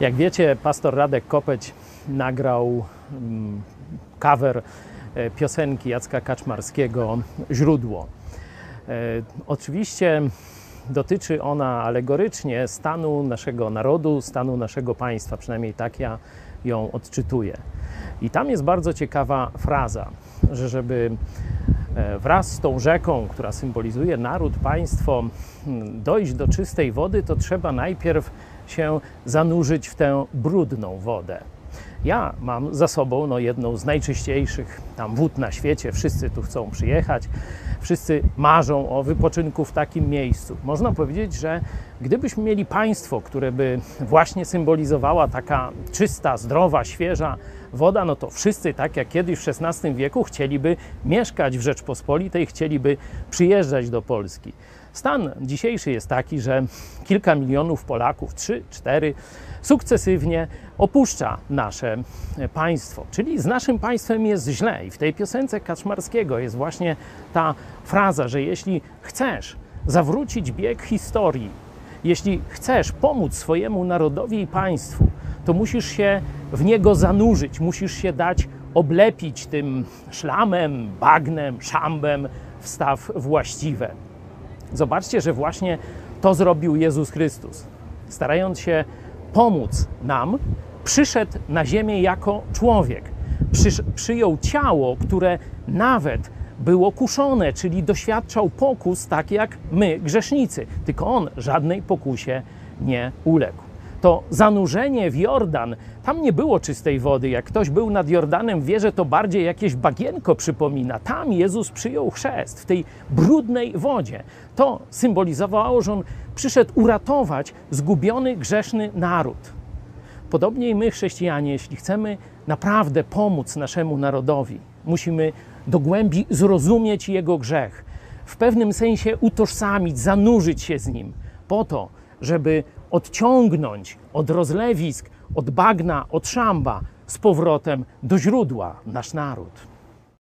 Jak wiecie, pastor Radek Kopeć nagrał mm, cover e, piosenki Jacka Kaczmarskiego Źródło. E, Oczywiście dotyczy ona alegorycznie stanu naszego narodu, stanu naszego państwa, przynajmniej tak ja ją odczytuję. I tam jest bardzo ciekawa fraza, że żeby e, wraz z tą rzeką, która symbolizuje naród, państwo, hmm, dojść do czystej wody, to trzeba najpierw się zanurzyć w tę brudną wodę. Ja mam za sobą no, jedną z najczyściejszych tam wód na świecie. Wszyscy tu chcą przyjechać, wszyscy marzą o wypoczynku w takim miejscu. Można powiedzieć, że gdybyśmy mieli państwo, które by właśnie symbolizowała taka czysta, zdrowa, świeża woda, no to wszyscy, tak jak kiedyś w XVI wieku, chcieliby mieszkać w Rzeczpospolitej, chcieliby przyjeżdżać do Polski. Stan dzisiejszy jest taki, że kilka milionów Polaków, trzy, cztery, sukcesywnie opuszcza nasze państwo. Czyli z naszym państwem jest źle. I w tej piosence Kaczmarskiego jest właśnie ta fraza, że jeśli chcesz zawrócić bieg historii, jeśli chcesz pomóc swojemu narodowi i państwu, to musisz się w niego zanurzyć, musisz się dać oblepić tym szlamem, bagnem, szambem w staw właściwe. Zobaczcie, że właśnie to zrobił Jezus Chrystus. Starając się pomóc nam, przyszedł na ziemię jako człowiek. Przysz, przyjął ciało, które nawet było kuszone, czyli doświadczał pokus tak jak my, grzesznicy. Tylko on żadnej pokusie nie uległ. To zanurzenie w Jordan, tam nie było czystej wody. Jak ktoś był nad Jordanem, wie, że to bardziej jakieś bagienko przypomina. Tam Jezus przyjął chrzest, w tej brudnej wodzie. To symbolizowało, że on przyszedł uratować zgubiony, grzeszny naród. Podobnie i my, chrześcijanie, jeśli chcemy naprawdę pomóc naszemu narodowi, musimy do głębi zrozumieć jego grzech, w pewnym sensie utożsamić, zanurzyć się z nim, po to, żeby odciągnąć od rozlewisk, od bagna, od szamba z powrotem do źródła nasz naród.